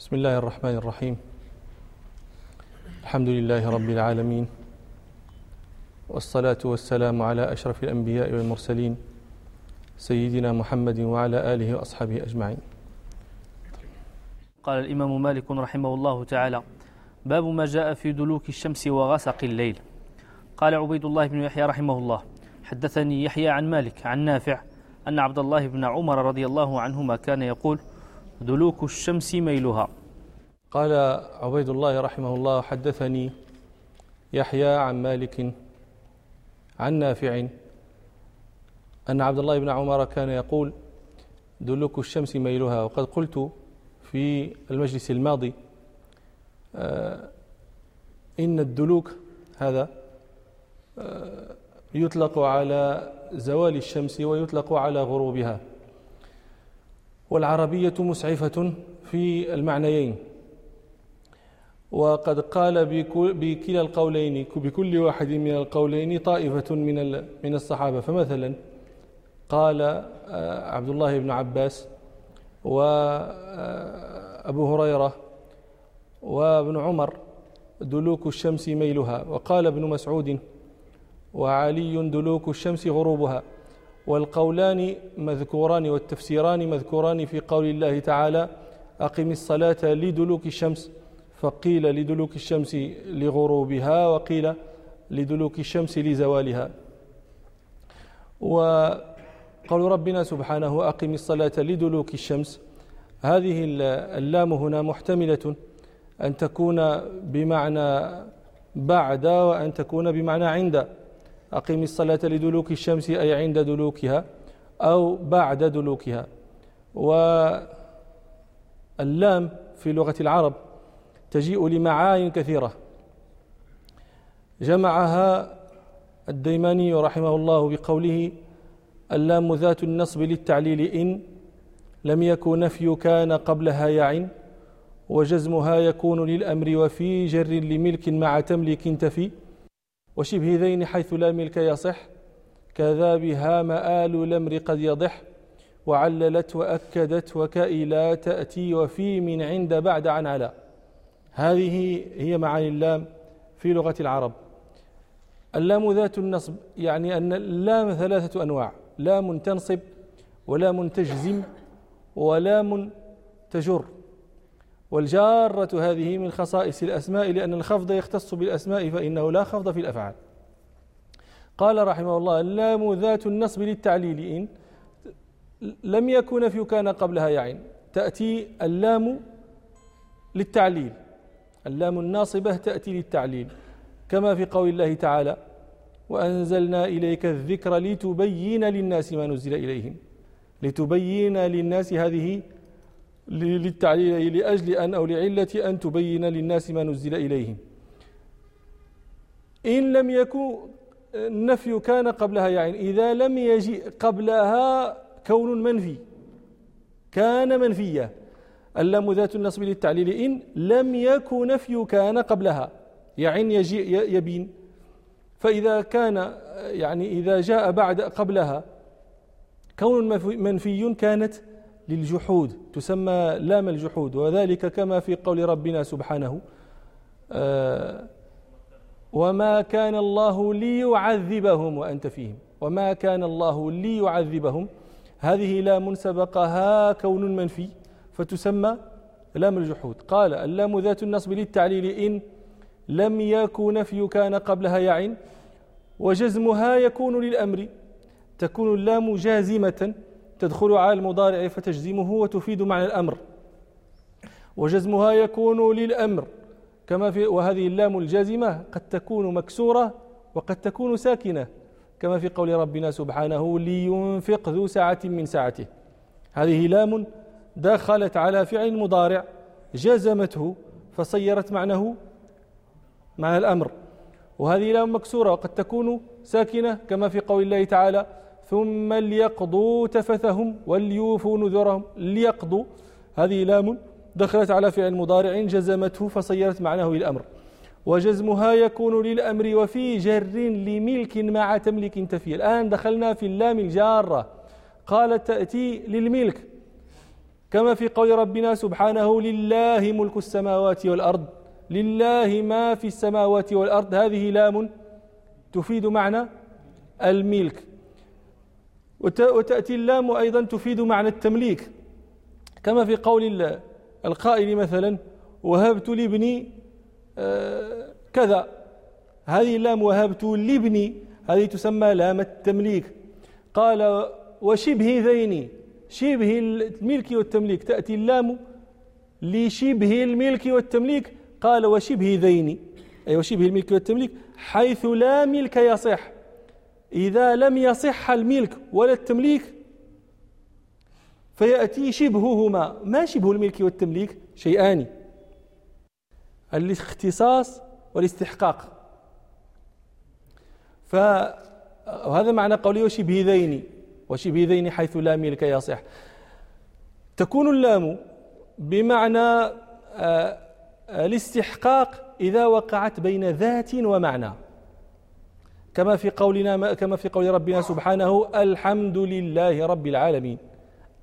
بسم الله الرحمن الرحيم. الحمد لله رب العالمين والصلاة والسلام على أشرف الأنبياء والمرسلين سيدنا محمد وعلى آله وأصحابه أجمعين. قال الإمام مالك رحمه الله تعالى باب ما جاء في دلوك الشمس وغسق الليل. قال عبيد الله بن يحيى رحمه الله حدثني يحيى عن مالك عن نافع أن عبد الله بن عمر رضي الله عنهما كان يقول دلوك الشمس ميلها. قال عبيد الله رحمه الله حدثني يحيى عن مالك عن نافع أن عبد الله بن عمر كان يقول دلوك الشمس ميلها. وقد قلت في المجلس الماضي آه، إن الدلوك هذا آه، يطلق على زوال الشمس ويطلق على غروبها. والعربية مسعفة في المعنيين. وقد قال بكلا القولين بكل واحد من القولين طائفة من من الصحابة. فمثلا قال آه، عبد الله بن عباس وأبو هريرة وابن عمر دلوك الشمس ميلها. وقال ابن مسعود وعلي دلوك الشمس غروبها. والقولان مذكوران والتفسيران مذكوران في قول الله تعالى أقم الصلاة لدلوك الشمس فقيل لدلوك الشمس لغروبها وقيل لدلوك الشمس لزوالها. وقول ربنا سبحانه أقم الصلاة لدلوك الشمس. هذه اللام هنا محتملة أن تكون بمعنى بعد وأن تكون بمعنى عند. أقم الصلاة لدلوك الشمس أي عند دلوكها أو بعد دلوكها. واللام في لغة العرب تجيء لمعاين كثيرة. جمعها الديماني رحمه الله بقوله اللام ذات النصب للتعليل إن لم يكن نفي كان قبلها يعن وجزمها يكون للأمر وفي جر لملك مع تملك تفي. وشبه ذين حيث لا ملك يصح كذا بها مآل الأمر قد يضح وعللت وأكدت وكائلا تأتي وفي من عند بعد عن على هذه هي معاني اللام في لغة العرب. اللام ذات النصب يعني أن اللام ثلاثة أنواع لام تنصب ولام تجزم ولام تجر. والجارة هذه من خصائص الأسماء لأن الخفض يختص بالأسماء فإنه لا خفض في الأفعال. قال رحمه الله اللام ذات النصب للتعليل. إن لم يكن في كان قبلها يعين تأتي اللام للتعليل. اللام الناصبة تأتي للتعليل. كما في قول الله تعالى وأنزلنا إليك الذكر لتبين للناس ما نزل إليهم. لتبين للناس هذه للتعليل لأجل أن أو لعلة أن تبين للناس ما نزل إليهم. إن لم يكن النفي كان قبلها يعني إذا لم يجي قبلها كون منفي كان منفيا. اللام ذات النصب للتعليل إن لم يكن نفي كان قبلها يعني يجي يبين. فإذا كان يعني إذا جاء بعد قبلها كون منفي كانت للجحود تسمى لام الجحود وذلك كما في قول ربنا سبحانه آه وما كان الله ليعذبهم وأنت فيهم وما كان الله ليعذبهم. هذه لام سبقها كون منفي فتسمى لام الجحود. قال اللام ذات النصب للتعليل إن لم يكن نفي كان قبلها يعين وجزمها يكون للأمر تكون اللام جازمة تدخل على المضارع فتجزمه وتفيد معنى الأمر. وجزمها يكون للأمر كما في وهذه اللام الجازمة قد تكون مكسورة وقد تكون ساكنة كما في قول ربنا سبحانه لينفق ذو سعة من سعته هذه لام دخلت على فعل مضارع جزمته فصيرت معناه معنى الأمر. وهذه لام مكسورة وقد تكون ساكنة كما في قول الله تعالى ثم ليقضوا تفثهم وليوفوا نذرهم. ليقضوا. هذه لام دخلت على فعل مضارع جزمته فصيرت معناه الأمر وجزمها يكون للأمر وفي جر لملك مع تملك تفي. الآن دخلنا في اللام الجارة. قالت تأتي للملك. كما في قول ربنا سبحانه لله ملك السماوات والأرض. لله ما في السماوات والأرض. هذه لام تفيد معنى الملك. وتأتي اللام أيضا تفيد معنى التمليك. كما في قول القائل مثلا وهبت لابني آه، كذا. هذه اللام وهبت لابني هذه تسمى لام التمليك. قال وشبه ذيني شبه الملك والتمليك. تأتي اللام لشبه الملك والتمليك. قال وشبه ذيني. أي وشبه الملك والتمليك حيث لا ملك يصح. إذا لم يصح الملك ولا التمليك فيأتي شبههما. ما شبه الملك والتمليك؟ شيئان. الاختصاص والاستحقاق. فهذا معنى قوله وشبه ذين وشبه ذين حيث لا ملك يصح. تكون اللام بمعنى آه، الاستحقاق إذا وقعت بين ذات ومعنى. كما في قولنا كما في قول ربنا سبحانه الحمد لله رب العالمين.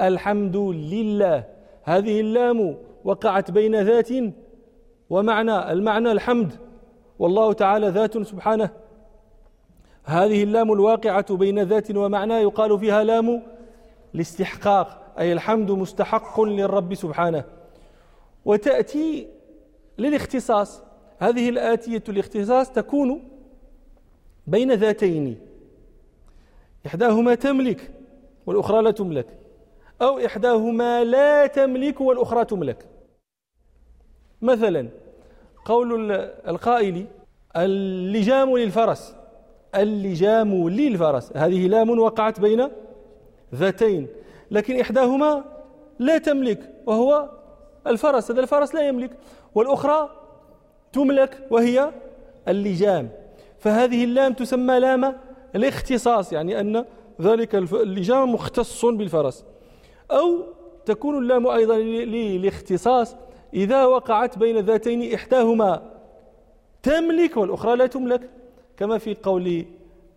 الحمد لله. هذه اللام وقعت بين ذات ومعنى المعنى الحمد. والله تعالى ذات سبحانه. هذه اللام الواقعة بين ذات ومعنى يقال فيها لام الاستحقاق أي الحمد مستحق للرب سبحانه. وتأتي للاختصاص. هذه الآتية الاختصاص تكون بين ذاتين. إحداهما تملك والأخرى لا تملك. أو إحداهما لا تملك والأخرى تملك. مثلا قول القائل اللجام للفرس. اللجام للفرس. هذه لام وقعت بين ذاتين. لكن إحداهما لا تملك وهو الفرس. هذا الفرس لا يملك. والأخرى تملك وهي اللجام. فهذه اللام تسمى لام الاختصاص يعني أن ذلك اللجام مختص بالفرس. أو تكون اللام أيضا للاختصاص إذا وقعت بين ذاتين إحداهما. تملك والأخرى لا تملك. كما في قول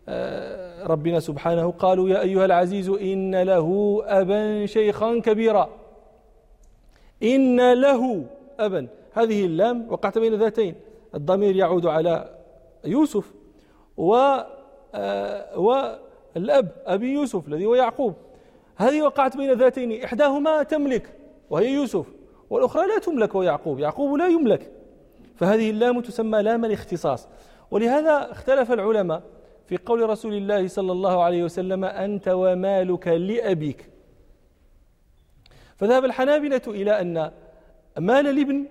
آه، ربنا سبحانه قالوا يا أيها العزيز إن له أبا شيخا كبيرا. إن له أبا. هذه اللام وقعت بين ذاتين الضمير يعود على يوسف. و آه، والأب أبي يوسف الذي هو يعقوب. هذه وقعت بين ذاتين إحداهما تملك وهي يوسف والأخرى لا تملك ويعقوب يعقوب. لا يملك فهذه اللام تسمى لام الاختصاص. ولهذا اختلف العلماء في قول رسول الله صلى الله عليه وسلم أنت ومالك لأبيك. فذهب الحنابلة إلى أن مال الابن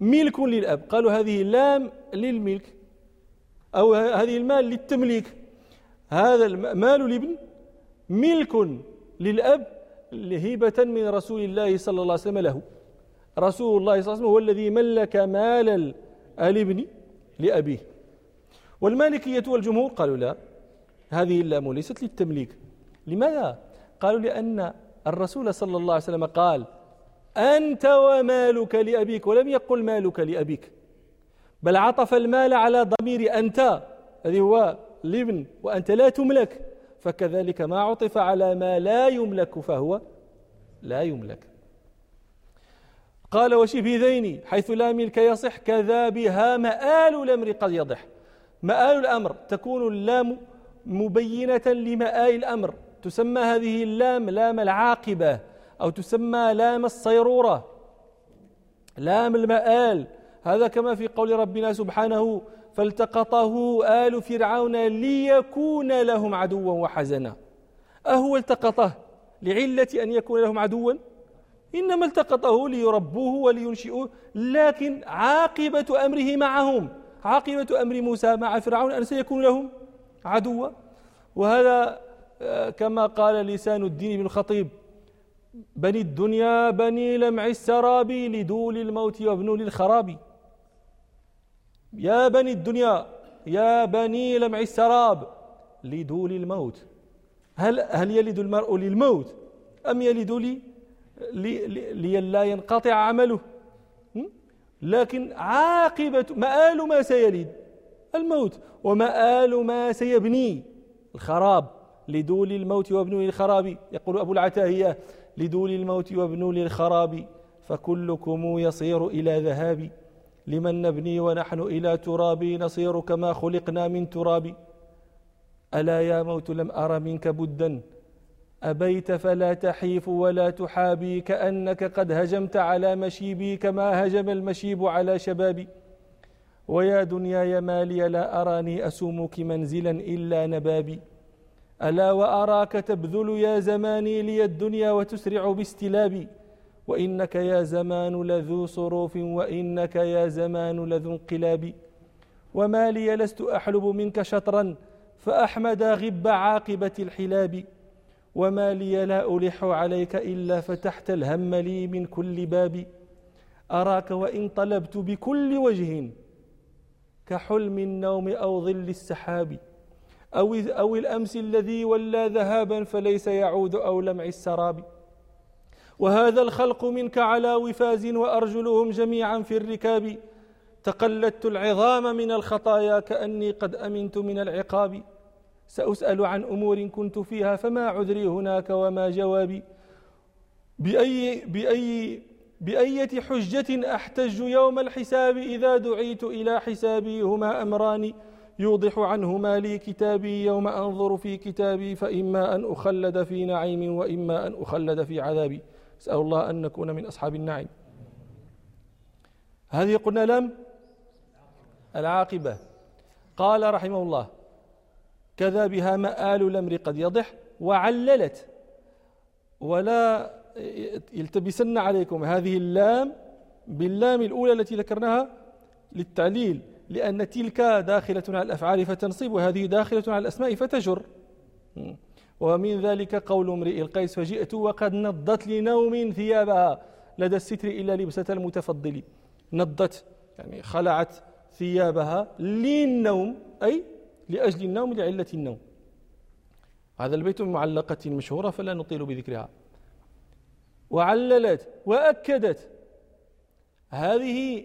ملك للأب. قالوا هذه اللام للملك أو هذه المال للتمليك. هذا مال الابن ملك للأب هبة من رسول الله صلى الله عليه وسلم له. رسول الله صلى الله عليه وسلم هو الذي ملك مال الابن لأبيه. والمالكية والجمهور قالوا لا هذه اللام ليست للتمليك. لماذا؟ قالوا لأن الرسول صلى الله عليه وسلم قال أنت ومالك لأبيك ولم يقل مالك لأبيك. بل عطف المال على ضمير أنت الذي هو الابن وأنت لا تملك. فكذلك ما عطف على ما لا يملك فهو لا يملك. قال وشبه ذيني حيث لا ملك يصح كذا بها مآل الأمر قد يضح. مآل الأمر تكون اللام مبينة لمآل الأمر. تسمى هذه اللام لام العاقبة أو تسمى لام الصيرورة. لام المآل هذا كما في قول ربنا سبحانه فالتقطه آل فرعون ليكون لهم عدوا وحزنا. أهو التقطه لعلة أن يكون لهم عدوا؟ إنما التقطه ليربوه ولينشئوه لكن عاقبة أمره معهم. عاقبة أمر موسى مع فرعون أن سيكون لهم عدوا؟ وهذا آه، كما قال لسان الدين بن خطيب بني الدنيا بني لمع السراب لدول الموت وابنوا للخراب. يا بني الدنيا يا بني لمع السراب لدول الموت. هل هل يلد المرء للموت؟ أم يلد لي لئلا ينقطع عمله؟ لكن عاقبة مآل ما سيلد الموت ومآل ما سيبني الخراب. لدول الموت وابنه الخراب. يقول أبو العتاهية لدول الموت وابنوا للخراب فكلكم يصير إلى ذهاب. لمن نبني ونحن إلى تراب نصير كما خلقنا من تراب. ألا يا موت لم أر منك بدا. أبيت فلا تحيف ولا تحابي كأنك قد هجمت على مشيبي كما هجم المشيب على شبابي. ويا دنياي مالي لا أراني أسومك منزلا إلا نبابي. ألا وأراك تبذل يا زماني لي الدنيا وتسرع باستلابي. وإنك يا زمان لذو صروف وإنك يا زمان لذو انقلاب. وما لي لست أحلب منك شطرا فأحمد غب عاقبة الحلاب. وما لي لا ألح عليك إلا فتحت الهم لي من كل باب. أراك وإن طلبت بكل وجه كحلم النوم أو ظل السحاب. أو, أو الأمس الذي ولى ذهابا فليس يعود أو لمع السراب. وهذا الخلق منك على وفاز وأرجلهم جميعا في الركاب. تقلدت العظام من الخطايا كأني قد أمنت من العقاب. سأسأل عن أمور كنت فيها فما عذري هناك وما جوابي. بأي, بأي, بأية حجة أحتج يوم الحساب إذا دعيت إلى حسابي هما أمران. يوضح عنهما لي كتابي يوم أنظر في كتابي فإما أن أخلد في نعيم وإما أن أخلد في عذابي. أسأل الله أن نكون من أصحاب النعيم. هذه قلنا لم؟ العاقبة. قال رحمه الله كذا بها مآل الأمر قد يضح وعللت. ولا يلتبسن عليكم هذه اللام باللام الأولى التي ذكرناها للتعليل لأن تلك داخلة على الأفعال فتنصب وهذه داخلة على الأسماء فتجر. ومن ذلك قول امرئ القيس فجئت وقد نضت لنوم ثيابها. لدى الستر إلا لبسة المتفضل. نضت يعني خلعت ثيابها للنوم أي لأجل النوم لعلة النوم. هذا البيت من معلقة مشهورة فلا نطيل بذكرها. وعللت وأكدت. هذه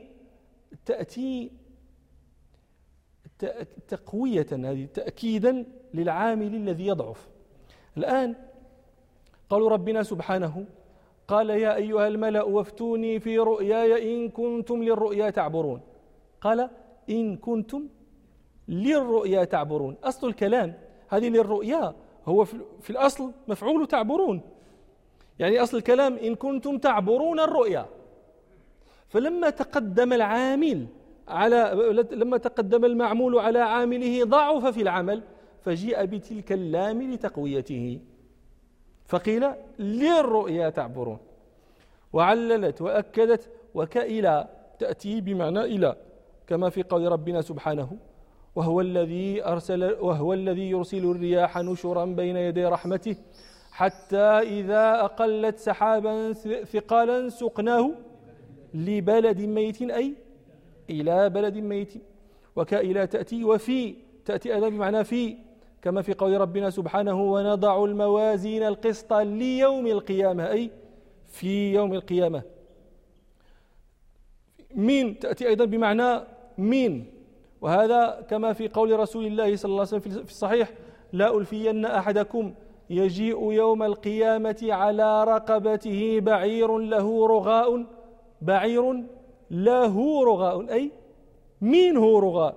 تأتي تقوية هذه تأكيدا للعامل الذي يضعف. الآن قالوا ربنا سبحانه قال يا أيها الملأ وافتوني في رؤياي إن كنتم للرؤيا تعبرون. قال إن كنتم للرؤيا تعبرون. أصل الكلام هذه للرؤيا هو في الأصل مفعول تعبرون. يعني أصل الكلام إن كنتم تعبرون الرؤيا. فلما تقدم العامل على لما تقدم المعمول على عامله ضعف في العمل فجيء بتلك اللام لتقويته. فقيل للرؤيا تعبرون؟ وعللت وأكدت وكإلى تأتي بمعنى إلى كما في قول ربنا سبحانه وهو الذي أرسل وهو الذي يرسل الرياح نشرا بين يدي رحمته حتى إذا أقلت سحابا ثقالا سقناه لبلد ميت أي إلى بلد ميت. وكإلى تأتي وفي تأتي أيضا بمعنى في كما في قول ربنا سبحانه ونضع الموازين القسط ليوم القيامة. أي في يوم القيامة. مين تأتي أيضا بمعنى مين وهذا كما في قول رسول الله صلى الله عليه وسلم في الصحيح لا ألفين أحدكم يجيء يوم القيامة على رقبته بعير له رغاء بعير له رغاء. أي مين هو رغاء؟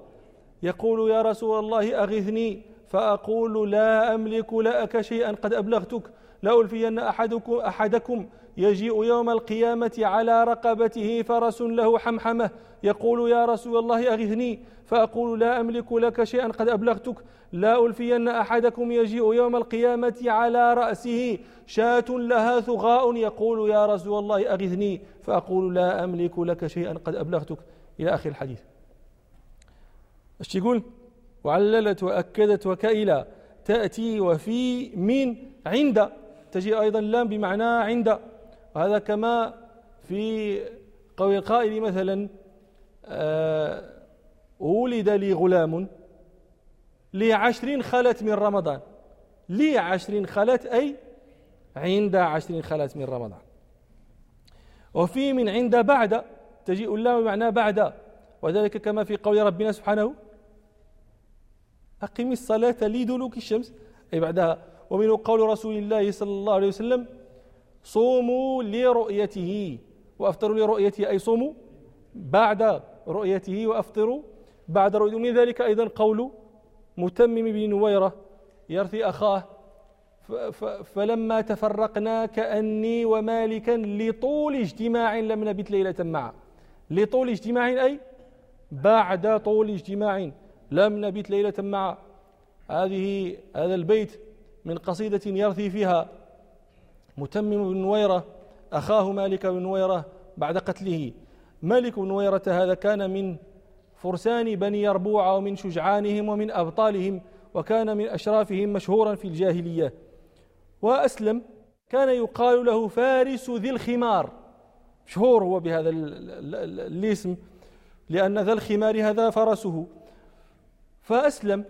يقول يا رسول الله أغثني فأقول لا أملك لك شيئا قد أبلغتك. لألفين أحدكم, أحدكم يجيء يوم القيامة على رقبته فرس له حمحمة. يقول يا رسول الله أغثني. فأقول لا أملك لك شيئا قد أبلغتك. لا ألفين أحدكم يجيء يوم القيامة على رأسه شاة لها ثغاء. يقول يا رسول الله أغثني. فأقول لا أملك لك شيئا قد أبلغتك. إلى آخر الحديث. إيش يقول؟ وعللت وأكدت وكإلى تأتي وفي من عند. تجي أيضا اللام بمعنى عند. وهذا كما في قول القائل مثلا آه ولد لي غلام. لي عشر خلت من رمضان. لي عشر خلت أي؟ عند عشر خلت من رمضان. وفي من عند بعد. تجيء اللام بمعنى بعد. وذلك كما في قول ربنا سبحانه أقم الصلاة لدلوك الشمس. أي بعدها ومنه قول رسول الله صلى الله عليه وسلم صوموا لرؤيته. وأفطروا لرؤيته أي صوموا بعد رؤيته وأفطروا بعد رؤيته. من ذلك أيضا قول متمم بن نويرة يرثي أخاه فلما تفرقنا كأني ومالكا لطول اجتماع لم نبت ليلة معا. لطول اجتماع أي بعد طول اجتماع. لم نبت ليلة معا هذه هذا البيت من قصيدة يرثي فيها متمم بن نويرة أخاه مالك بن نويرة بعد قتله. مالك بن نويرة هذا كان من فرسان بني يربوع ومن شجعانهم ومن أبطالهم وكان من أشرافهم مشهورا في الجاهلية. وأسلم كان يقال له فارس ذي الخمار. مشهور هو بهذا الاسم لأن ذا الخمار هذا فرسه. فأسلم.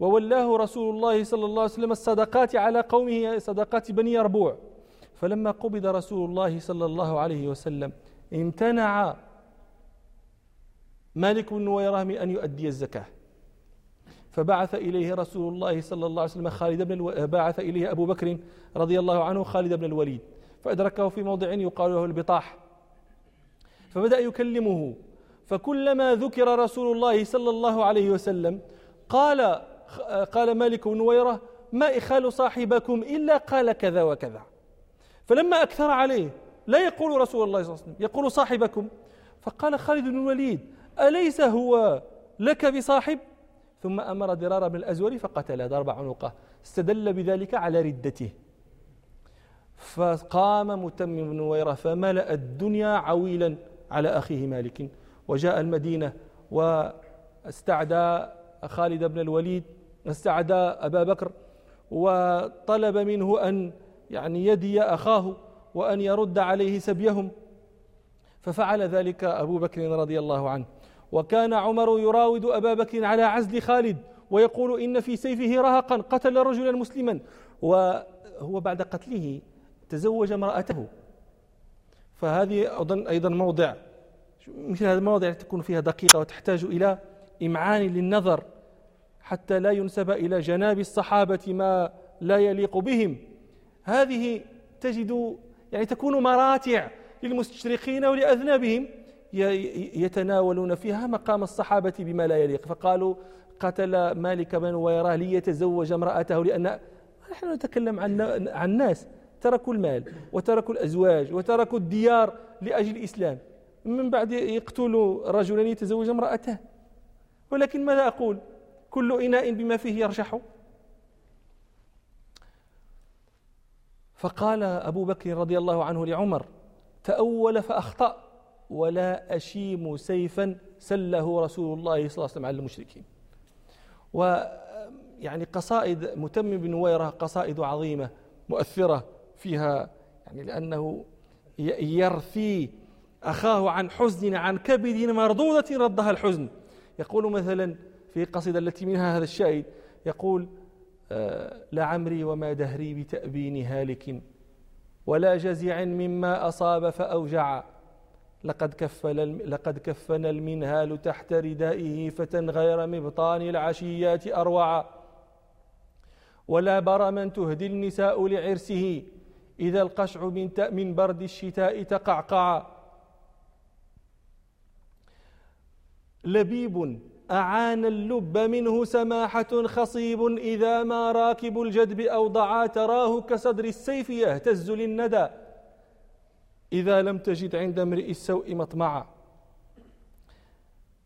وولاه رسول الله صلى الله عليه وسلم الصدقات على قومه صدقات بني يربوع فلما قبض رسول الله صلى الله عليه وسلم امتنع مالك بن نويرة من أن يؤدي الزكاة. فبعث إليه رسول الله صلى الله عليه وسلم خالد بن ألو... بعث إليه أبو بكر رضي الله عنه خالد بن الوليد. فأدركه في موضع يقال له البطاح. فبدأ يكلمه. فكلما ذكر رسول الله صلى الله عليه وسلم قال قال مالك بن نويرة ما إخال صاحبكم إلا قال كذا وكذا. فلما أكثر عليه لا يقول رسول الله صلى الله عليه وسلم يقول صاحبكم. فقال خالد بن الوليد أليس هو لك بصاحب؟ ثم أمر درار بن الأزور فقتل ضرب عنقه استدل بذلك على ردته. فقام متمم بن نويرة فملأ الدنيا عويلا على أخيه مالك. وجاء المدينة واستعدى خالد بن الوليد استعدى أبا بكر وطلب منه أن يعني يدي أخاه وأن يرد عليه سبيهم ففعل ذلك أبو بكر رضي الله عنه. وكان عمر يراود أبا بكر على عزل خالد ويقول إن في سيفه رهقا قتل رجلا مسلما. وهو بعد قتله تزوج امرأته. فهذه أظن أيضا موضع مثل هذا المواضع تكون فيها دقيقة وتحتاج إلى إمعان للنظر حتى لا ينسب إلى جناب الصحابة ما لا يليق بهم. هذه تجد يعني تكون مراتع للمستشرقين ولأذنابهم يتناولون فيها مقام الصحابة بما لا يليق. فقالوا قتل مالك بن ويراه ليتزوج امرأته لأن نحن نتكلم عن عن ناس تركوا المال وتركوا الأزواج وتركوا الديار لأجل الإسلام. من بعد يقتل رجلا يتزوج امرأته. ولكن ماذا أقول؟ كل إناء بما فيه يرشح فقال أبو بكر رضي الله عنه لعمر تأول فأخطأ ولا أشيم سيفا سله رسول الله صلى الله عليه وسلم على المشركين. ويعني قصائد متم بن نويرة قصائد عظيمة مؤثرة فيها يعني لأنه يرثي أخاه عن حزن عن كبد مردودة ردها الحزن. يقول مثلا في القصيدة التي منها هذا الشاهد يقول آه، لعمري وما دهري بتأبين هالك ولا جزع مما أصاب فأوجع. لقد كفل لقد كفنا المنهال تحت ردائه فتى غير مبطان العشيات أروعا ولا برما تهدي النساء لعرسه إذا القشع من من برد الشتاء تقعقعا لبيب أعان اللب منه سماحة خصيب إذا ما راكب الجدب أوضعا تراه كصدر السيف يهتز للندى. إذا لم تجد عند امرئ السوء مطمعا.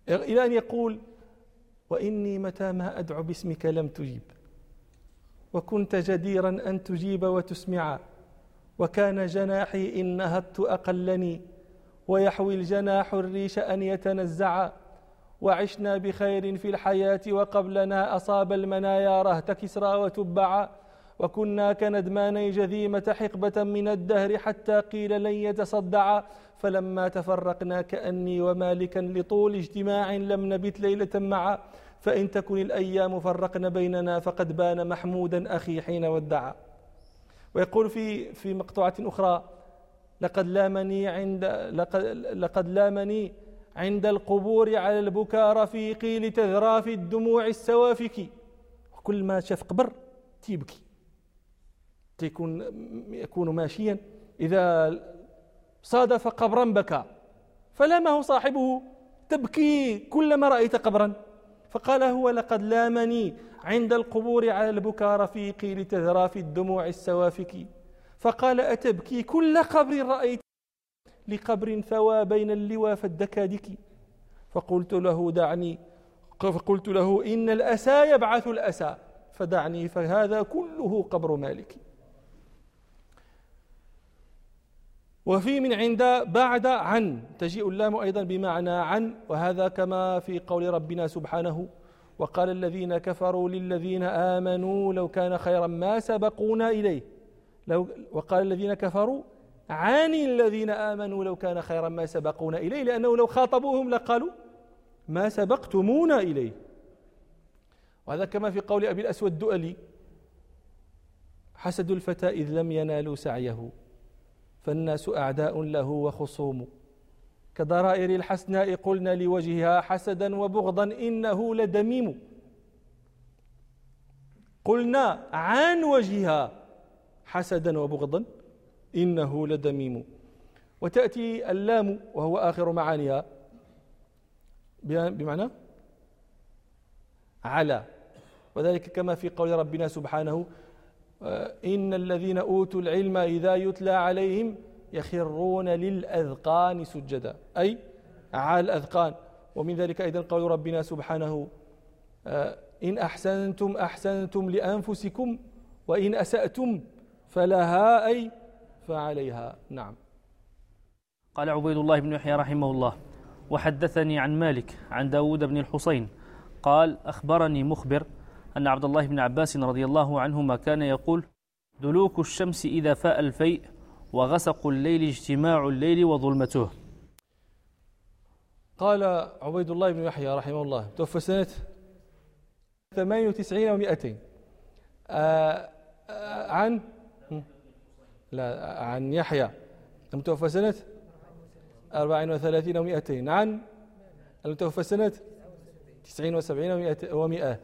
إلى أن يقول وإني متى ما أدعو باسمك لم تجيب. وكنت جديرا أن تجيب وتسمعا وكان جناحي إن نهضت أقلني. ويحوي الجناح الريش أن يتنزعا وعشنا بخير في الحياة وقبلنا أصاب المنايا رهت كسرى وتبعا وكنا كندماني جذيمة حقبة من الدهر حتى قيل لن يتصدعا فلما تفرقنا كأني ومالكا لطول اجتماع لم نبت ليلة معا. فإن تكن الأيام فرقن بيننا فقد بان محمودا أخي حين ودعا ويقول في في مقطوعة أخرى لقد لامني عند لقد, لقد لامني عند القبور على البكاء رفيقي لتذرى في الدموع السوافك. كل ما شاف قبر تيبكي. تيكون يكون ماشيا. إذا صادف قبرا بكى فلامه صاحبه تبكي كلما رأيت قبرا. فقال هو لقد لامني عند القبور على البكاء رفيقي لتذرى في الدموع السوافك. فقال أتبكي كل قبر رأيت لقبر ثوى بين اللوى فالدكادك فقلت له دعني فقلت له إن الأسى يبعث الأسى فدعني فهذا كله قبر مالك. وفي من عند بعد عن تجيء اللام أيضا بمعنى عن وهذا كما في قول ربنا سبحانه وقال الذين كفروا للذين آمنوا لو كان خيرا ما سبقونا إليه. لو وقال الذين كفروا عن الذين آمنوا لو كان خيرا ما سبقونا إليه لأنه لو خاطبوهم لقالوا ما سبقتمونا إليه. وهذا كما في قول أبي الأسود الدؤلي حسد الفتى إذ لم ينالوا سعيه فالناس أعداء له وخصوم. كضرائر الحسناء قلنا لوجهها حسدا وبغضا إنه لدميم. قلنا عن وجهها حسدا وبغضا إنه لدميم. وتأتي اللام وهو آخر معانيها. بمعنى؟ على. وذلك كما في قول ربنا سبحانه آه، إن الذين أوتوا العلم إذا يتلى عليهم يخرون للأذقان سجدا. أي على الأذقان. ومن ذلك أيضا قول ربنا سبحانه آه، إن أحسنتم أحسنتم لأنفسكم وإن أسأتم فلها أي فعليها. نعم. قال عبيد الله بن يحيى رحمه الله وحدثني عن مالك عن داود بن الحسين قال أخبرني مخبر أن عبد الله بن عباس رضي الله عنهما كان يقول دلوك الشمس إذا فاء الفيء وغسق الليل اجتماع الليل وظلمته. قال عبيد الله بن يحيى رحمه الله توفى سنة 98 و200 آه آه عن لا عن يحيى. المتوفى سنة 34 و200 عن؟ المتوفى سنة 79 و100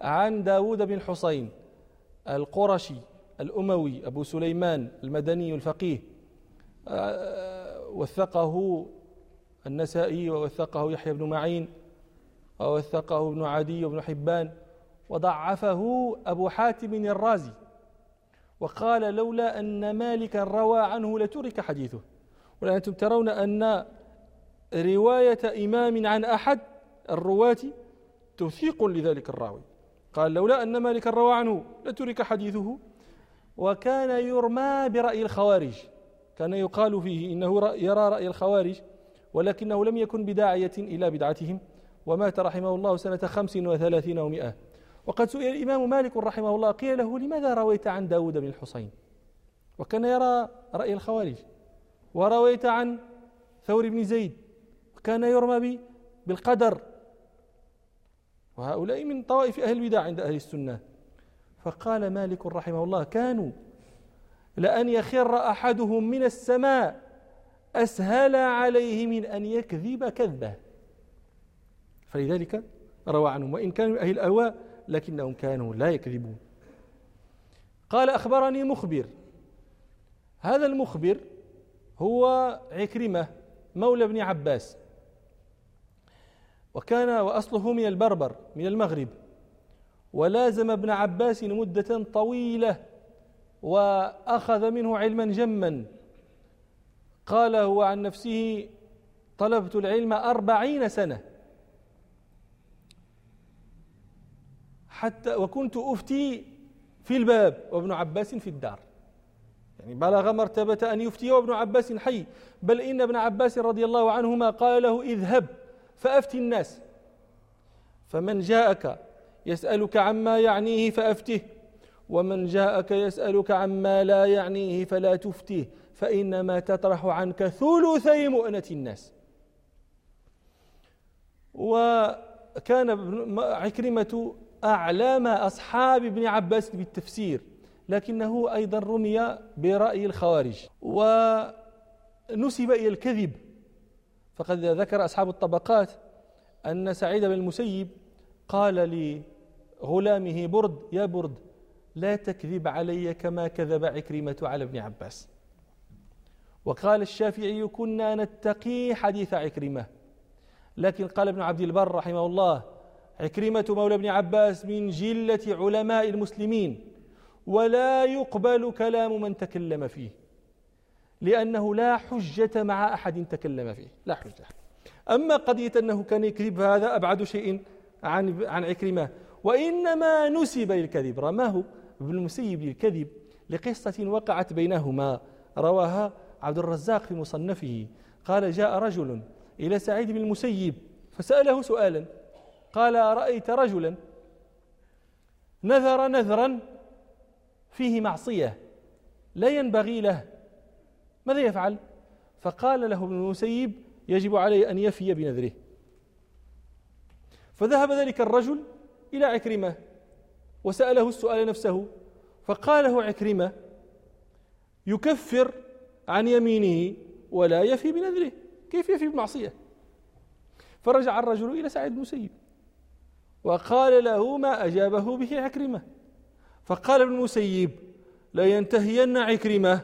عن داود بن حسين القرشي الأموي أبو سليمان المدني الفقيه. آه، وثقه النسائي ووثقه يحيى بن معين ووثقه ابن عدي وابن حبان وضعفه أبو حاتم الرازي. وقال لولا أن مالكا روى عنه لترك حديثه. ولأنتم ترون أن رواية إمام عن أحد الرواة توثيق لذلك الراوي. قال لولا أن مالكا روى عنه لترك حديثه. وكان يرمى برأي الخوارج. كان يقال فيه إنه يرى رأي الخوارج ولكنه لم يكن بداعية إلى بدعتهم. ومات رحمه الله سنة خمس وثلاثين ومائة وقد سئل الإمام مالك رحمه الله قيل له لماذا رويت عن داود بن الحسين وكان يرى رأي الخوارج ورويت عن ثور بن زيد وكان يرمى بالقدر. وهؤلاء من طوائف أهل البدع عند أهل السنة. فقال مالك رحمه الله كانوا لأن يخر أحدهم من السماء أسهل عليه من أن يكذب كذبة. فلذلك روى عنهم. وإن كانوا أهل الأهواء لكنهم كانوا لا يكذبون. قال أخبرني مخبر. هذا المخبر هو عكرمة مولى ابن عباس. وكان وأصله من البربر من المغرب. ولازم ابن عباس مدة طويلة وأخذ منه علما جما. قال هو عن نفسه طلبت العلم أربعين سنة. حتى وكنت أفتي في الباب وابن عباس في الدار. يعني بلغ مرتبة أن يفتي وابن عباس حي. بل إن ابن عباس رضي الله عنهما قال له اذهب فأفتي الناس. فمن جاءك يسألك عما يعنيه فأفته ومن جاءك يسألك عما لا يعنيه فلا تفته فإنما تطرح عنك ثلثي مؤنة الناس. وكان عكرمة أعلام أصحاب ابن عباس بالتفسير لكنه أيضا رمي برأي الخوارج ونسب إلى الكذب. فقد ذكر أصحاب الطبقات أن سعيد بن المسيب قال لغلامه برد يا برد لا تكذب علي كما كذب عكرمة على ابن عباس. وقال الشافعي كنا نتقي حديث عكرمة. لكن قال ابن عبد البر رحمه الله عكرمة مولى ابن عباس من جلة علماء المسلمين ولا يقبل كلام من تكلم فيه لأنه لا حجة مع أحد تكلم فيه لا حجة. أما قضية أنه كان يكذب هذا أبعد شيء عن عن عكرمة. وإنما نسب للكذب. رماه ابن المسيب للكذب لقصة وقعت بينهما. رواها عبد الرزاق في مصنفه. قال جاء رجل إلى سعيد بن المسيب فسأله سؤالا قال رأيت رجلا نذر نذرا فيه معصية لا ينبغي له ماذا يفعل؟ فقال له ابن المسيب يجب عليه أن يفي بنذره. فذهب ذلك الرجل إلى عكرمة وسأله السؤال نفسه فقال له عكرمة يكفر عن يمينه ولا يفي بنذره كيف يفي بمعصية؟ فرجع الرجل إلى سعيد بن المسيب. وقال له ما أجابه به عكرمة. فقال ابن المسيب لينتهين عكرمة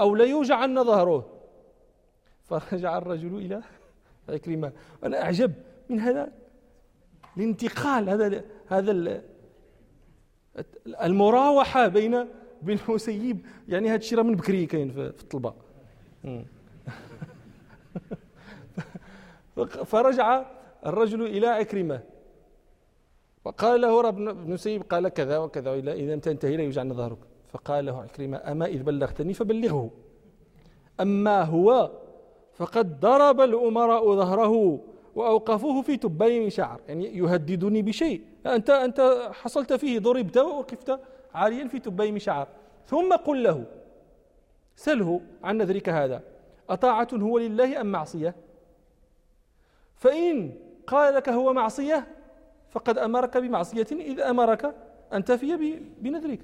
أو ليوجعن ظهره. فرجع الرجل إلى عكرمة. أنا أعجب من هذا الانتقال هذا هذا المراوحة بين بين المسيب. يعني هذا الشيء من بكري كاين في الطلبة. فرجع الرجل إلى عكرمة. فقال له رب بن سيب قال كذا وكذا إلا إذا لم تنتهي لا يوجعن ظهرك فقال له عكرمة أما إذ بلغتني فبلغه. أما هو فقد ضرب الأمراء ظهره وأوقفوه في تبين من شعر يعني يهددني بشيء. أنت أنت حصلت فيه ضربت ووقفت عاليا في تبين من شعر. ثم قل له سله عن نذرك هذا. أطاعة هو لله أم معصية؟ فإن قال لك هو معصية فقد أمرك بمعصية إذ أمرك أن تفي بنذرك.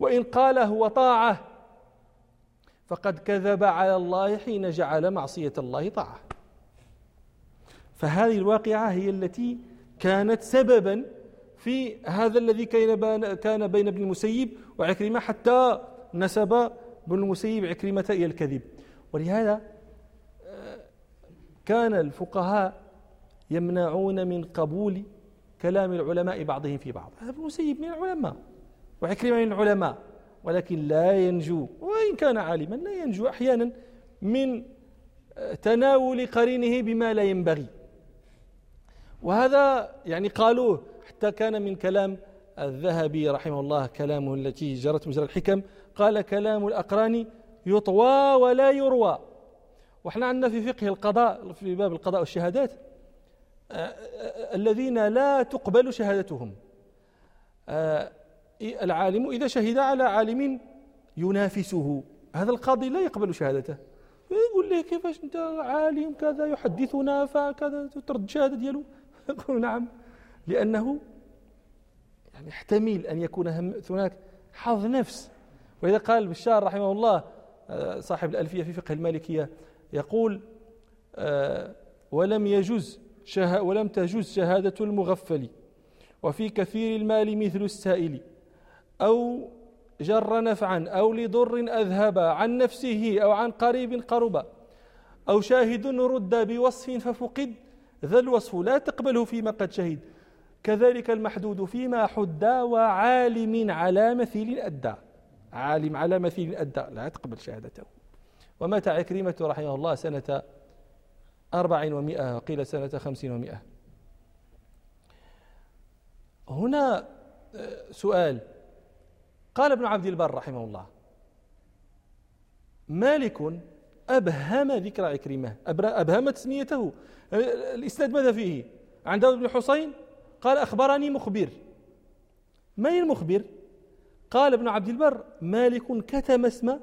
وإن قال هو طاعة فقد كذب على الله حين جعل معصية الله طاعة. فهذه الواقعة هي التي كانت سببا في هذا الذي كان بين ابن المسيب وعكرمة حتى نسب ابن المسيب عكرمة إلى الكذب. ولهذا آه، كان الفقهاء يمنعون من قبول كلام العلماء بعضهم في بعض. هذا المسيب من العلماء وعكرمة من العلماء ولكن لا ينجو وإن كان عالما لا ينجو أحيانا من تناول قرينه بما لا ينبغي. وهذا يعني قالوه حتى كان من كلام الذهبي رحمه الله كلامه التي جرت مجرى الحكم قال كلام الأقران يطوى ولا يروى. وإحنا عندنا في فقه القضاء في باب القضاء والشهادات الذين لا تقبل شهادتهم. العالم إذا شهد على عالم ينافسه. هذا القاضي لا يقبل شهادته. يقول له كيفاش أنت عالم كذا يحدثنا فكذا ترد الشهاده ديالو؟ يقول نعم لأنه يعني يحتمل أن يكون هناك حظ نفس. وإذا قال بشار رحمه الله آه، صاحب الألفية في فقه المالكية يقول آه، ولم يجوز ولم تجوز شهادة المغفل. وفي كثير المال مثل السائل. أو جر نفعا أو لضر أذهب عن نفسه أو عن قريب قرب. أو شاهد رد بوصف ففقد. ذا الوصف لا تقبله فيما قد شهد. كذلك المحدود فيما حد وعالم على مثيل أدى. عالم على مثيل أدى. لا تقبل شهادته. ومات عكرمة رحمه الله سنة أربع ومائة وقيل سنة خمسين ومائة هنا آه، سؤال. قال ابن عبد البر رحمه الله مالك أبهم ذكر عكرمة أبهم تسميته الإسناد ماذا فيه؟ عن داود بن حسين قال أخبرني مخبر. من المخبر؟ قال ابن عبد البر مالك كتم اسم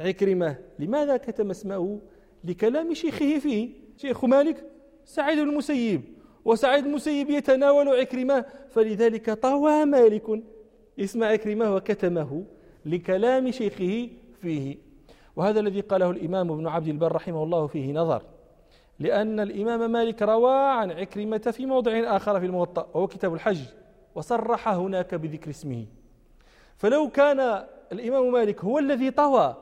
عكرمة لماذا كتم اسمه؟ لكلام شيخه فيه. شيخ مالك سعيد المسيب وسعيد المسيب يتناول عكرمة فلذلك طوى مالك اسم عكرمة وكتمه لكلام شيخه فيه. وهذا الذي قاله الإمام ابن عبد البر رحمه الله فيه نظر لأن الإمام مالك روى عن عكرمة في موضع آخر في الموطأ وهو كتاب الحج وصرح هناك بذكر اسمه. فلو كان الإمام مالك هو الذي طوى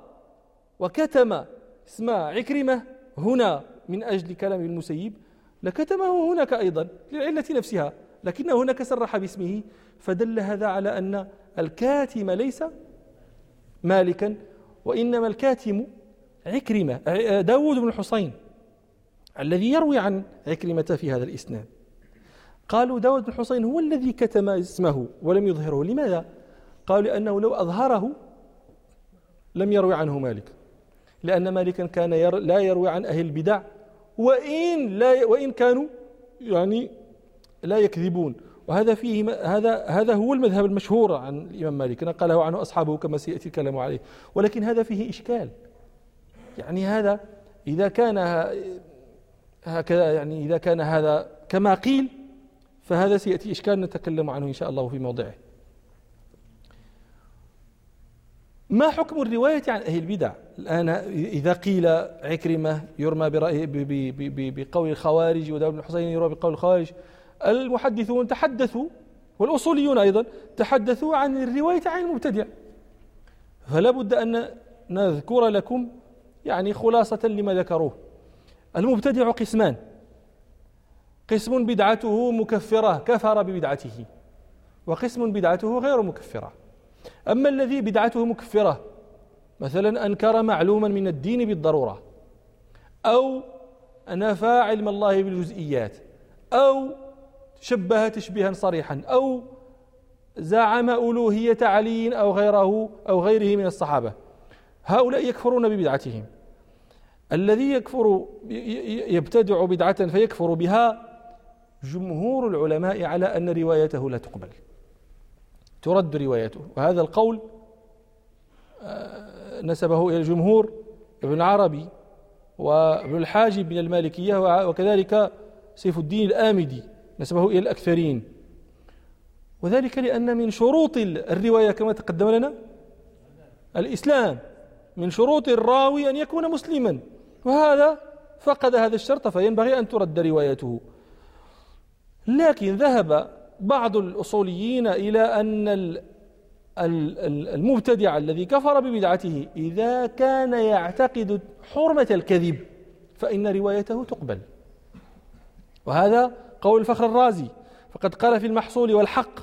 وكتم اسم عكرمة هنا من أجل كلام المسيب لكتمه هناك أيضا للعلة نفسها لكنه هناك صرح باسمه فدل هذا على أن الكاتم ليس مالكا وإنما الكاتم عكرمة داود بن الحصين الذي يروي عن عكرمة في هذا الإسناد قالوا داود بن الحصين هو الذي كتم اسمه ولم يظهره لماذا؟ قالوا لأنه لو أظهره لم يروي عنه مالك لأن مالكا كان ير لا يروي عن أهل البدع وإن لا وإن كانوا يعني لا يكذبون. وهذا فيه هذا هذا هو المذهب المشهور عن الإمام مالك نقله عنه أصحابه كما سيأتي الكلام عليه. ولكن هذا فيه إشكال. يعني هذا إذا كان هكذا يعني إذا كان هذا كما قيل فهذا سيأتي إشكال نتكلم عنه إن شاء الله في موضعه. ما حكم الرواية عن أهل البدع؟ الآن إذا قيل عكرمة يرمى بقول الخوارج وداود بن الحسين يرمى بقول الخوارج المحدثون تحدثوا والأصوليون أيضا تحدثوا عن الرواية عن المبتدع. فلا بد أن نذكر لكم يعني خلاصة لما ذكروه. المبتدع قسمان. قسم بدعته مكفرة كفر ببدعته وقسم بدعته غير مكفرة. أما الذي بدعته مكفرة مثلا أنكر معلوما من الدين بالضرورة أو نفى علم الله بالجزئيات أو شبه تشبيها صريحا أو زعم ألوهية علي أو غيره أو غيره من الصحابة. هؤلاء يكفرون ببدعتهم. الذي يكفر يبتدع بدعة فيكفر بها جمهور العلماء على أن روايته لا تقبل. ترد روايته. وهذا القول آه، نسبه إلى الجمهور ابن عربي وابن الحاجب من المالكية وكذلك سيف الدين الآمدي نسبه إلى الأكثرين. وذلك لأن من شروط الرواية كما تقدم لنا الإسلام من شروط الراوي أن يكون مسلما وهذا فقد هذا الشرط فينبغي أن ترد روايته. لكن ذهب بعض الأصوليين إلى أن المبتدع الذي كفر ببدعته إذا كان يعتقد حرمة الكذب فإن روايته تقبل. وهذا قول الفخر الرازي. فقد قال في المحصول والحق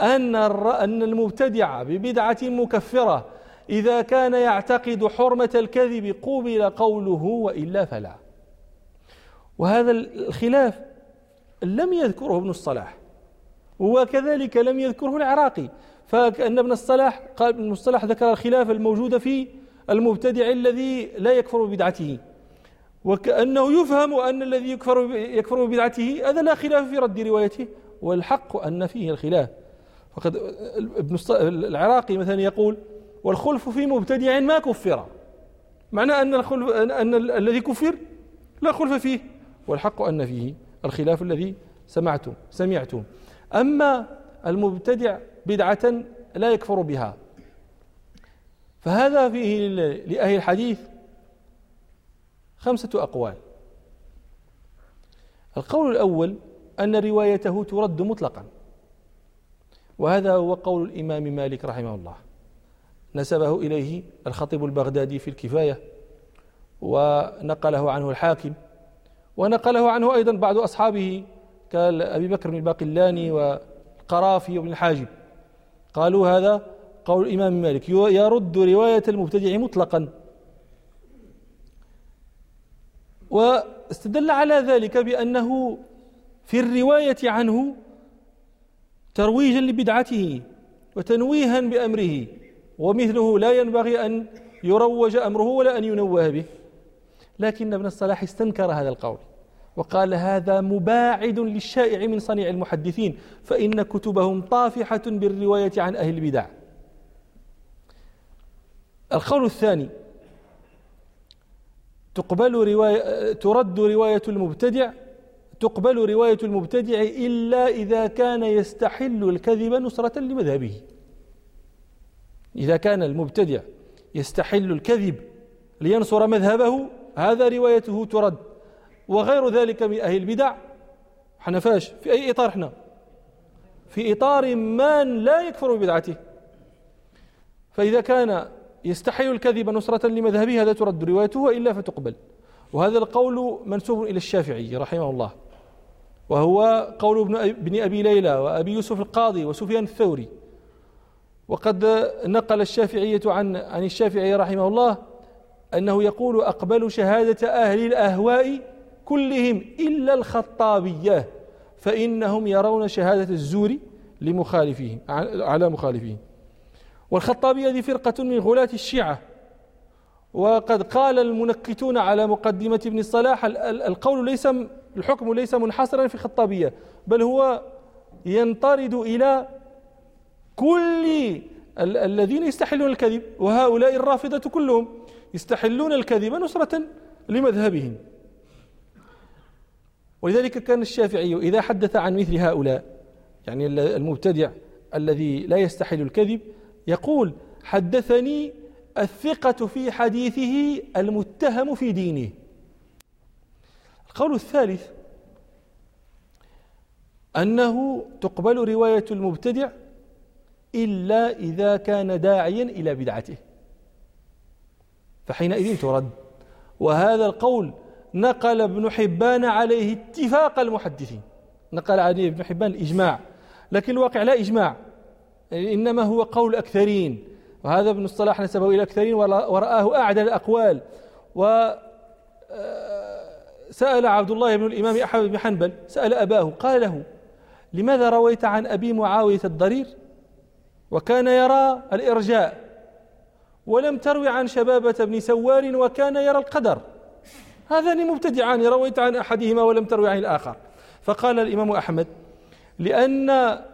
أن أن المبتدع ببدعة مكفرة إذا كان يعتقد حرمة الكذب قوبل قوله وإلا فلا. وهذا الخلاف لم يذكره ابن الصلاح. وكذلك لم يذكره العراقي. فكأن ابن الصلاح قال ابن الصلاح ذكر الخلاف الموجود في المبتدع الذي لا يكفر ببدعته. وكأنه يفهم أن الذي يكفر يكفر ببدعته هذا لا خلاف في رد روايته والحق أن فيه الخلاف. فقد ابن العراقي مثلا يقول والخلف في مبتدع ما كفر. معنى أن الخلف أن الذي كفر لا خلف فيه والحق أن فيه الخلاف الذي سمعتم سمعتم. أما المبتدع بدعة لا يكفر بها. فهذا فيه لأهل الحديث خمسة أقوال. القول الأول أن روايته ترد مطلقا. وهذا هو قول الإمام مالك رحمه الله. نسبه إليه الخطيب البغدادي في الكفاية ونقله عنه الحاكم ونقله عنه أيضا بعض أصحابه كأبي بكر بن الباقلاني والقرافي وابن الحاجب. قالوا هذا قول الإمام مالك. يرد رواية المبتدع مطلقا. واستدل على ذلك بأنه في الرواية عنه ترويجا لبدعته وتنويها بأمره ومثله لا ينبغي أن يروج أمره ولا أن ينوه به. لكن ابن الصلاح استنكر هذا القول. وقال هذا مباعد للشائع من صنيع المحدثين فإن كتبهم طافحة بالرواية عن أهل البدع. القول الثاني تقبل رواية ترد رواية المبتدع تقبل رواية المبتدع إلا إذا كان يستحل الكذب نصرة لمذهبه. إذا كان المبتدع يستحل الكذب لينصر مذهبه هذا روايته ترد. وغير ذلك من أهل البدع. إحنا فاش في أي إطار إحنا؟ في إطار من لا يكفر ببدعته. فإذا كان يستحيل الكذب نصرة لمذهبه هذا ترد روايته وإلا فتقبل. وهذا القول منسوب إلى الشافعي رحمه الله. وهو قول ابن أبي ليلى وأبي يوسف القاضي وسفيان الثوري. وقد نقل الشافعية عن عن الشافعي رحمه الله أنه يقول أقبل شهادة أهل الأهواء كلهم إلا الخطابية فإنهم يرون شهادة الزور لمخالفهم على مخالفهم والخطابية هذه فرقة من غلاة الشيعة. وقد قال المنكتون على مقدمة ابن الصلاح القول ليس الحكم ليس منحصرا في الخطابية بل هو ينطرد إلى كل الذين يستحلون الكذب وهؤلاء الرافضة كلهم يستحلون الكذب نصرة لمذهبهم. ولذلك كان الشافعي إذا حدث عن مثل هؤلاء يعني المبتدع الذي لا يستحل الكذب يقول حدثني الثقة في حديثه المتهم في دينه. القول الثالث أنه تقبل رواية المبتدع إلا إذا كان داعيا إلى بدعته. فحينئذ ترد. وهذا القول نقل ابن حبان عليه اتفاق المحدثين. نقل عليه ابن حبان الإجماع. لكن الواقع لا إجماع. إنما هو قول الأكثرين وهذا ابن الصلاح نسبه إلى الأكثرين ورآه أعدل الأقوال. و آه، سأل عبد الله بن الإمام أحمد بن حنبل سأل أباه قال له لماذا رويت عن أبي معاوية الضرير؟ وكان يرى الإرجاء. ولم تروي عن شبابة بن سوار وكان يرى القدر. هذان مبتدعان رويت عن أحدهما ولم تروي عن الآخر. فقال الإمام أحمد لأن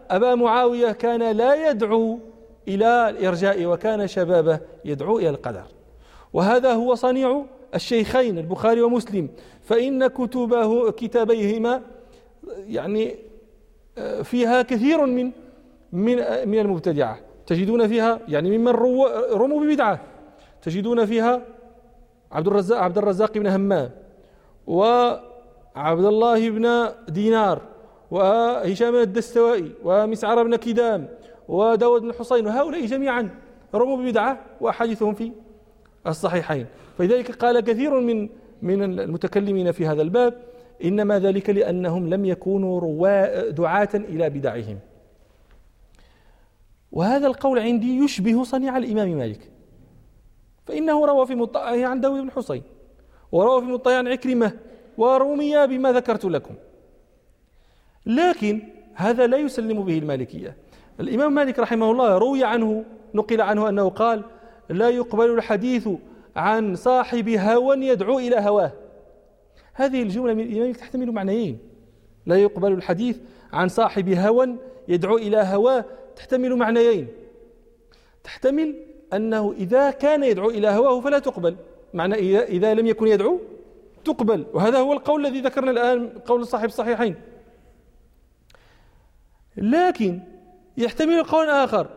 أبا معاوية كان لا يدعو إلى الإرجاء وكان شبابه يدعو إلى القدر. وهذا هو صنيع الشيخين البخاري ومسلم. فإن كتبه كتابيهما يعني آه، فيها كثير من من من المبتدعة. تجدون فيها يعني ممن رموا ببدعة. تجدون فيها عبد الرزاق عبد الرزاق بن همام وعبد الله بن دينار وهشام الدستوائي ومسعر بن كدام وداود بن حسين وهؤلاء جميعا رموا ببدعة وأحاديثهم في الصحيحين. فلذلك قال كثير من من المتكلمين في هذا الباب إنما ذلك لأنهم لم يكونوا رواء دعاة إلى بدعهم. وهذا القول عندي يشبه صنيع الإمام مالك. فإنه روى في مطأه عن داود بن حسين وروى في مطأه عن عكرمة ورومي بما ذكرت لكم. لكن هذا لا يسلم به المالكية. الإمام مالك رحمه الله روي عنه نقل عنه أنه قال لا يقبل الحديث عن صاحب هوى يدعو إلى هواه. هذه الجملة من الإمام تحتمل معنيين. لا يقبل الحديث عن صاحب هوى يدعو إلى هواه تحتمل معنيين. تحتمل أنه إذا كان يدعو إلى هواه فلا تقبل. معنى إذا, إذا لم يكن يدعو تقبل. وهذا هو القول الذي ذكرنا الآن قول صاحب الصحيحين. لكن يحتمل قول آخر.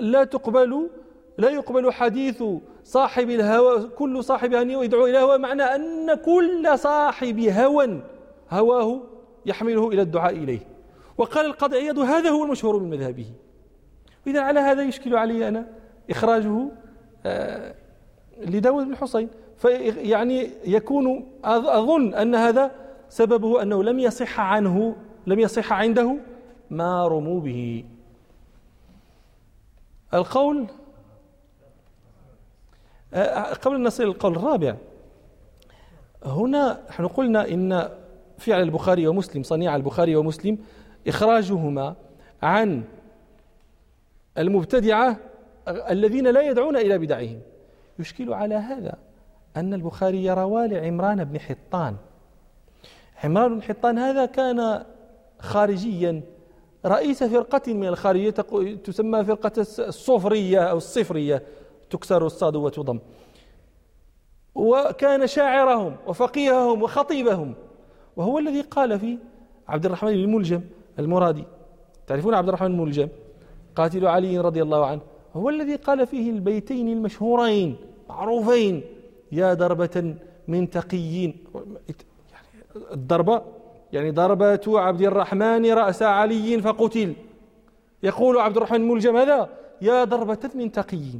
لا تقبل لا يقبل حديث صاحب الهوى كل صاحب هوى يدعو إلى هوى معنى أن كل صاحب هوى هواه يحمله إلى الدعاء إليه. وقال القاضي عياض هذا هو المشهور من مذهبه. إذا على هذا يشكل علي أنا إخراجه لداود بن حسين فيعني يكون أظن أن هذا سببه أنه لم يصح عنه لم يصح عنده ما رموا به. القول آه، قبل أن نصل القول الرابع هنا نحن قلنا إن فعل البخاري ومسلم صنيع البخاري ومسلم إخراجهما عن المبتدعة الذين لا يدعون إلى بدعهم. يشكل على هذا أن البخاري روى لعمران بن حطان. عمران بن حطان هذا كان خارجيا. رئيس فرقة من الخارجية تسمى فرقة الصفرية أو الصفرية. تكسر الصاد وتضم. وكان شاعرهم وفقيههم وخطيبهم. وهو الذي قال في عبد الرحمن الملجم المرادي. تعرفون عبد الرحمن الملجم قاتل علي رضي الله عنه. هو الذي قال فيه البيتين المشهورين معروفين. يا دربة من تقيين. يعني الضربة يعني ضربة عبد الرحمن رأس علي فقتل. يقول عبد الرحمن الملجم هذا يا ضربة من تقي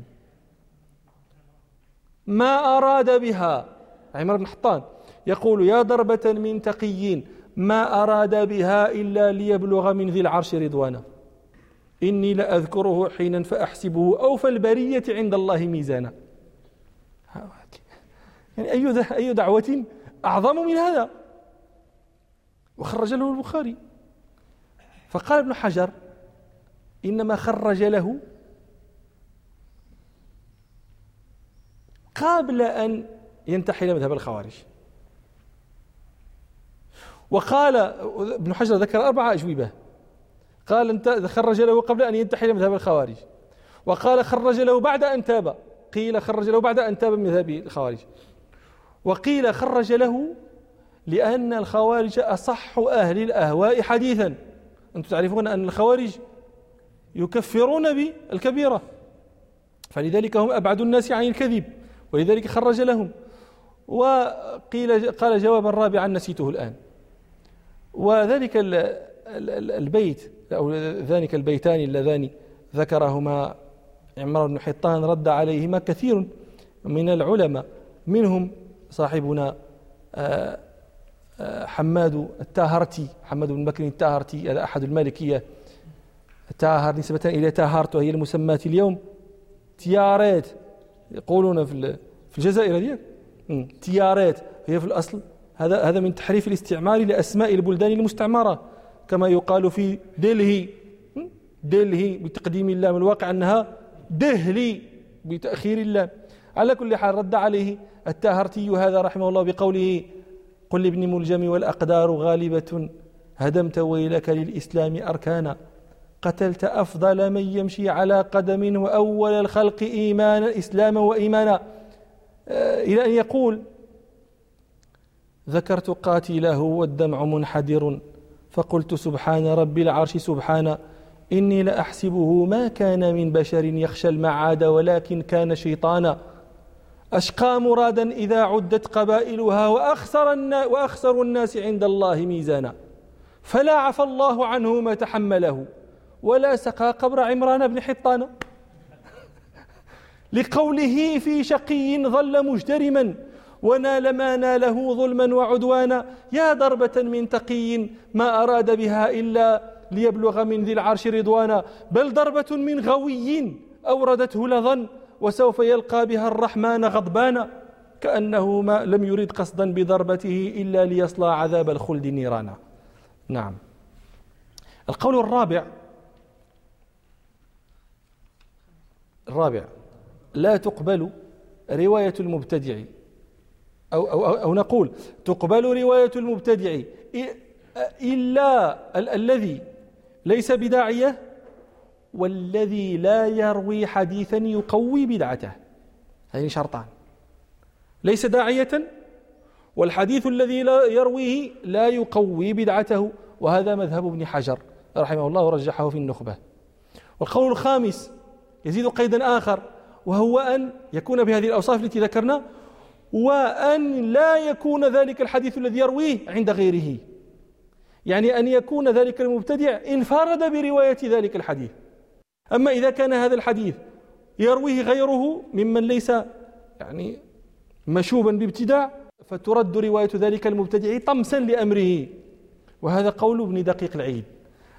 ما أراد بها؟ عمر بن حطان يقول يا ضربة من تقي ما أراد بها إلا ليبلغ من ذي العرش رضوانا إني لأذكره حينا فأحسبه أوفى البرية عند الله ميزانا. يعني أي أي دعوة أعظم من هذا؟ وخرج له البخاري. فقال ابن حجر إنما خرج له قبل أن ينتحل مذهب الخوارج. وقال ابن حجر ذكر أربع أجوبة. قال انت خرج له قبل أن ينتحل مذهب الخوارج. وقال خرج له بعد أن تاب. قيل خرج له بعد أن تاب من مذهب الخوارج. وقيل خرج له لأن الخوارج أصح أهل الأهواء حديثا. أنتم تعرفون أن الخوارج يكفرون بالكبيرة. فلذلك هم أبعد الناس عن الكذب. ولذلك خرج لهم. وقيل قال جوابا رابعا نسيته الآن. وذلك البيت أو ذلك البيتان اللذان ذكرهما عمر بن حطان رد عليهما كثير من العلماء. منهم صاحبنا آه، آه، حماد التاهرتي حماد بن بكر التاهرتي هذا أحد المالكية. تاهر نسبة إلى تاهرت وهي المسماة اليوم. تيارات يقولون في في الجزائر هذه؟ تيارات هي في الأصل. هذا هذا من تحريف الاستعمار لأسماء البلدان المستعمرة. كما يقال في دلهي دلهي بتقديم اللام الواقع أنها دهلي بتأخير اللام. على كل حال رد عليه التاهرتي هذا رحمه الله بقوله قل لابن ملجم والأقدار غالبة هدمت ويلك للإسلام أركانا. قتلت أفضل من يمشي على قدم وأول الخلق إيمانا إسلاما وإيمانا. آه، إلى أن يقول ذكرت قاتله والدمع منحدر. فقلت سبحان رب العرش سبحان إني لأحسبه ما كان من بشر يخشى المعاد ولكن كان شيطانا. أشقى مرادا إذا عدت قبائلها وأخسر, الناس وأخسر الناس عند الله ميزانا. فلا عفى الله عنه ما تحمله ولا سقى قبر عمران بن حطان. لقوله في شقي ظل مجترما ونال ما ناله ظلما وعدوانا. يا ضربة من تقي ما أراد بها إلا ليبلغ من ذي العرش رضوانا. بل ضربة من غوي أوردته لظا وسوف يلقى بها الرحمن غضبانا. كأنه ما لم يرد قصدا بضربته إلا ليصلى عذاب الخلد نيرانا. نعم. القول الرابع الرابع لا تقبل رواية المبتدع. أو, أو, أو, نقول تقبل رواية المبتدع إلا ال الذي ليس بداعية والذي لا يروي حديثا يقوي بدعته. هذين شرطان. ليس داعية والحديث الذي لا يرويه لا يقوي بدعته وهذا مذهب ابن حجر رحمه الله ورجحه في النخبة. والقول الخامس يزيد قيدا آخر وهو أن يكون بهذه الأوصاف التي ذكرنا وأن لا يكون ذلك الحديث الذي يرويه عند غيره. يعني أن يكون ذلك المبتدع انفرد برواية ذلك الحديث. أما إذا كان هذا الحديث يرويه غيره ممن ليس يعني مشوبا بابتداع فترد رواية ذلك المبتدع طمسا لأمره. وهذا قول ابن دقيق العيد.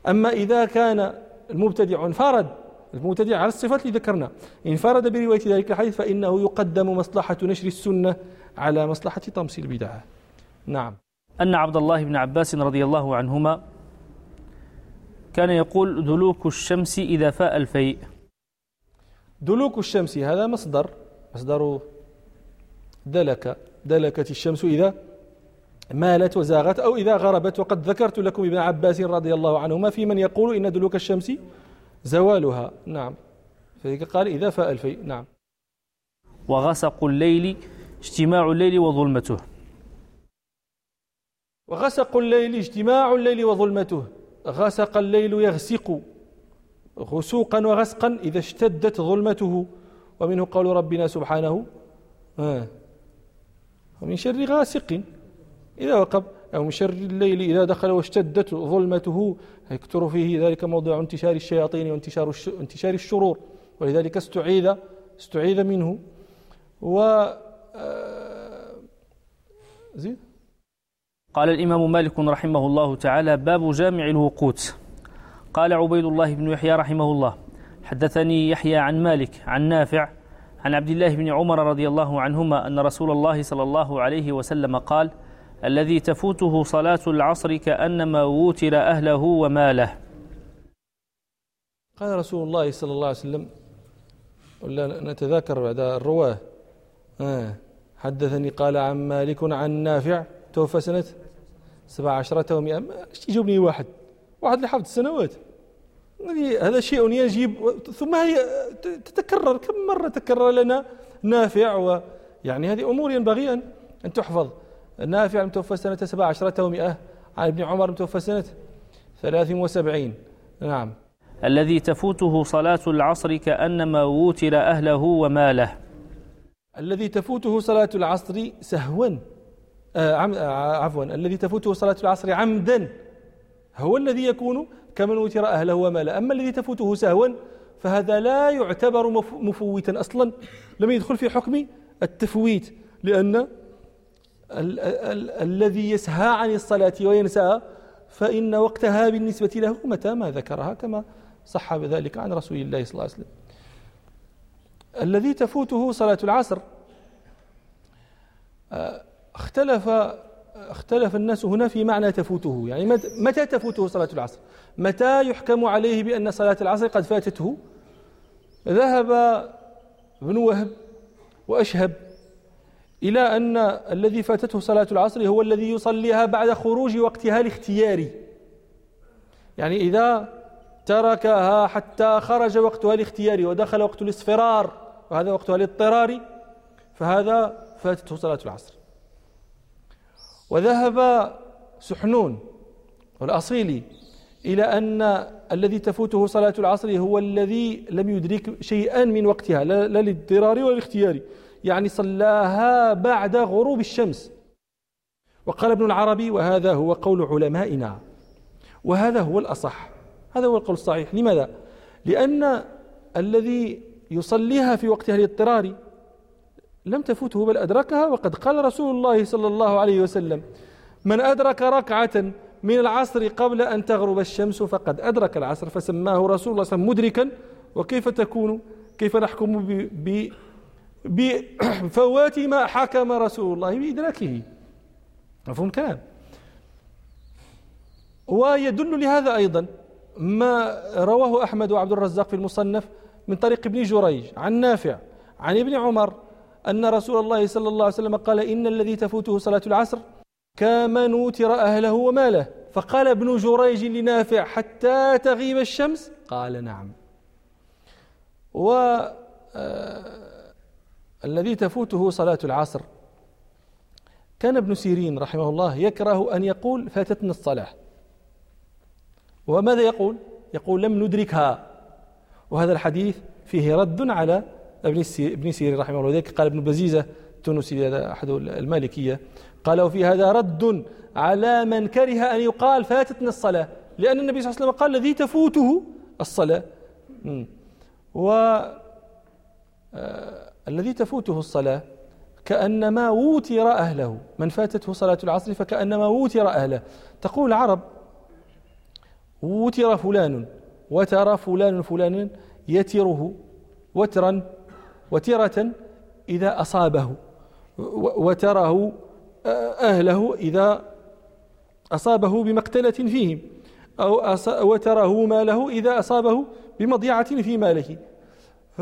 أما إذا كان المبتدع انفرد المبتدع على الصفات التي ذكرنا. انفرد برواية ذلك الحديث فإنه يقدم مصلحة نشر السنة على مصلحة طمس البدعة. نعم. أن عبد الله بن عباس رضي الله عنهما كان يقول دلوك الشمس إذا فاء الفيء. دلوك الشمس هذا مصدر مصدر دلك دلكت الشمس إذا مالت وزاغت أو إذا غربت. وقد ذكرت لكم ابن عباس رضي الله عنهما في من يقول إن دلوك الشمس زوالها. نعم. فذلك قال إذا فاء الفيء. نعم. وغسق الليل اجتماع الليل وظلمته. وغسق الليل اجتماع الليل وظلمته. غسق الليل يغسق. غسوقا وغسقا إذا اشتدت ظلمته. ومنه قول ربنا سبحانه آه. ومن شر غاسق. إذا وقب أو من شر الليل إذا دخل واشتدت ظلمته. يكثر فيه ذلك موضع انتشار الشياطين وانتشار انتشار الشرور ولذلك استعيذ استعيذ منه. و آه، زين. قال الإمام مالك رحمه الله تعالى باب جامع الوقوت. قال عبيد الله بن يحيى رحمه الله حدثني يحيى عن مالك عن نافع عن عبد الله بن عمر رضي الله عنهما أن رسول الله صلى الله عليه وسلم قال الذي تفوته صلاة العصر كأنما ووتر أهله وماله. قال رسول الله صلى الله عليه وسلم ولا نتذاكر بعد الرواة. آه. حدثني قال عن مالك عن نافع توفى سنة سبع عشرة ومئة. يجيبني واحد واحد اللي حفظ السنوات هذا شيء يجب ثم هي تتكرر كم مرة تكرر لنا نافع ويعني هذه أمور ينبغي أن تحفظ. نافع متوفى سنة سبع عشرة ومئة عن ابن عمر متوفى سنة ثلاث وسبعين. نعم. الذي تفوته صلاة العصر كأنما ووتر أهله وماله الذي تفوته صلاة العصر سهوا آه, آه، عفوا الذي تفوته صلاة العصر عمدا هو الذي يكون كمن وتر أهله وماله أما الذي تفوته سهوا فهذا لا يعتبر مفوتا أصلا. لم يدخل في حكم التفويت لأن ال ال ال الذي يسهى عن الصلاة وينساها فإن وقتها بالنسبة له متى ما ذكرها كما صح بذلك عن رسول الله صلى الله عليه وسلم. الذي تفوته صلاة العصر آه، اختلف اختلف الناس هنا في معنى تفوته. يعني متى تفوته صلاة العصر؟ متى يحكم عليه بأن صلاة العصر قد فاتته؟ ذهب ابن وهب وأشهب إلى أن الذي فاتته صلاة العصر هو الذي يصليها بعد خروج وقتها الاختياري يعني إذا تركها حتى خرج وقتها الاختياري ودخل وقت الاصفرار وهذا وقتها الاضطراري فهذا فاتته صلاة العصر. وذهب سحنون والأصيلي إلى أن الذي تفوته صلاة العصر هو الذي لم يدرك شيئا من وقتها لا للاضطرار ولا الاختيار يعني صلاها بعد غروب الشمس. وقال ابن العربي وهذا هو قول علمائنا. وهذا هو الأصح. هذا هو القول الصحيح. لماذا؟ لأن الذي يصليها في وقتها الاضطراري لم تفوته بل أدركها وقد قال رسول الله صلى الله عليه وسلم من أدرك ركعة من العصر قبل أن تغرب الشمس فقد أدرك العصر. فسماه رسول الله صلى الله عليه وسلم مدركا. وكيف تكون؟ كيف نحكم بفوات ما حكم رسول الله بإدراكه. مفهوم كلام ويدل لهذا أيضا ما رواه أحمد وعبد الرزاق في المصنف من طريق ابن جريج عن نافع عن ابن عمر أن رسول الله صلى الله عليه وسلم قال إن الذي تفوته صلاة العصر كمن وتر أهله وماله. فقال ابن جريج لنافع حتى تغيب الشمس؟ قال نعم. و آه، الذي تفوته صلاة العصر. كان ابن سيرين رحمه الله يكره أن يقول فاتتنا الصلاة. وماذا يقول؟ يقول لم ندركها. وهذا الحديث فيه رد على ابن ابن سيرين رحمه الله. ذلك قال ابن بزيزة التونسي هذا أحد المالكية. قال وفي هذا رد على من كره أن يقال فاتتنا الصلاة. لأن النبي صلى الله عليه وسلم قال الذي تفوته الصلاة. و آه، الذي تفوته الصلاة كأنما وتر أهله. من فاتته صلاة العصر فكأنما وتر أهله. تقول العرب وتر فلان وتر فلان فلان يتره وترا وترة إذا أصابه. وتره أهله إذا أصابه بمقتلة فيهم أو وتره ماله إذا أصابه بمضيعة في ماله. ف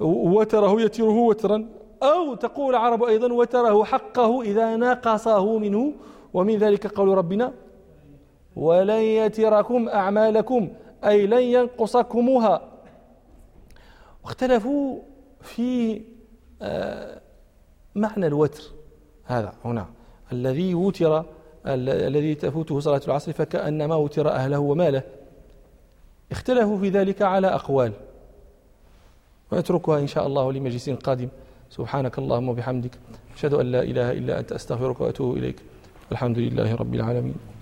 وتره يتره وترا. أو تقول العرب أيضا وتره حقه إذا نقصه منه. ومن ذلك قول ربنا ولن يتركم أعمالكم أي لن ينقصكمها واختلفوا في آه، معنى الوتر. هذا هنا. الذي وتر الذي تفوته صلاة العصر فكأنما وتر أهله وماله. اختلفوا في ذلك على أقوال. ونتركها إن شاء الله لمجلس قادم. سبحانك اللهم وبحمدك. أشهد أن لا إله إلا أنت أستغفرك وأتوب إليك. الحمد لله رب العالمين.